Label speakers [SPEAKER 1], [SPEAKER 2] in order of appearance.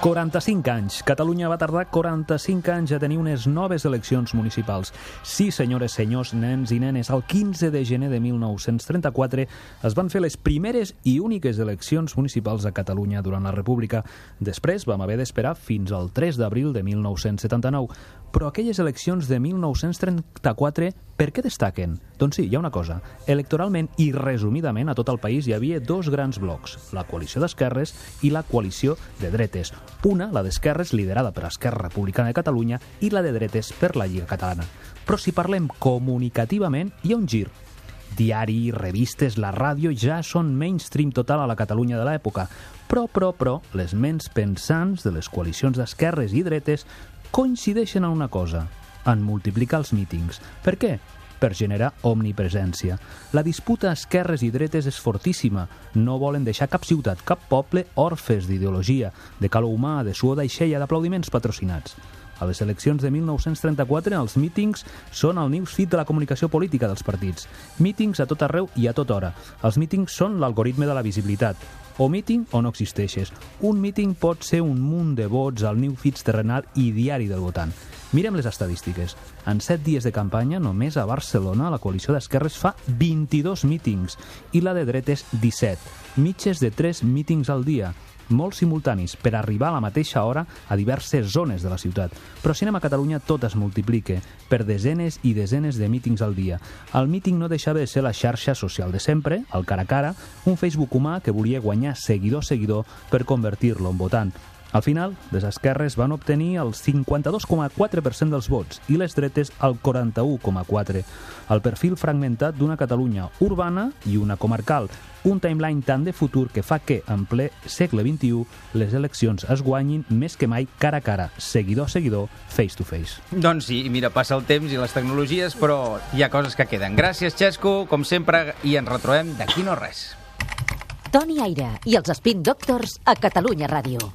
[SPEAKER 1] 45 anys. Catalunya va tardar 45 anys a tenir unes noves eleccions municipals. Sí, senyores, senyors, nens i nenes, el 15 de gener de 1934 es van fer les primeres i úniques eleccions municipals a Catalunya durant la República. Després vam haver d'esperar fins al 3 d'abril de 1979. Però aquelles eleccions de 1934 per què destaquen? Doncs sí, hi ha una cosa. Electoralment i resumidament a tot el país hi havia dos grans blocs, la coalició d'esquerres i la coalició de dretes. Una, la d'esquerres, liderada per Esquerra Republicana de Catalunya, i la de dretes per la Lliga Catalana. Però si parlem comunicativament, hi ha un gir. Diari, revistes, la ràdio ja són mainstream total a la Catalunya de l'època. Però, però, però, les ments pensants de les coalicions d'esquerres i dretes coincideixen en una cosa, en multiplicar els mítings. Per què? per generar omnipresència. La disputa esquerres i dretes és fortíssima. No volen deixar cap ciutat, cap poble orfes d'ideologia, de calor humà, de suor d'aixella, d'aplaudiments patrocinats. A les eleccions de 1934, els mítings són el newsfeed de la comunicació política dels partits. Mítings a tot arreu i a tota hora. Els mítings són l'algoritme de la visibilitat. O míting o no existeixes. Un míting pot ser un munt de vots al newsfeed terrenal i diari del votant. Mirem les estadístiques. En 7 dies de campanya, només a Barcelona, la coalició d'esquerres fa 22 mítings i la de dretes 17, mitges de 3 mítings al dia, molt simultanis per arribar a la mateixa hora a diverses zones de la ciutat. Però si anem a Catalunya tot es multiplica per desenes i desenes de mítings al dia. El míting no deixava de ser la xarxa social de sempre, el cara a cara, un Facebook humà que volia guanyar seguidor-seguidor per convertir-lo en votant. Al final, les esquerres van obtenir el 52,4% dels vots i les dretes el 41,4%. El perfil fragmentat d'una Catalunya urbana i una comarcal, un timeline tant de futur que fa que, en ple segle XXI, les eleccions es guanyin més que mai cara a cara, seguidor a seguidor, face to face.
[SPEAKER 2] Doncs sí, mira, passa el temps i les tecnologies, però hi ha coses que queden. Gràcies, Xesco, com sempre, i ens retrobem d'aquí no res.
[SPEAKER 3] Toni Aire i els Spin Doctors a Catalunya Ràdio.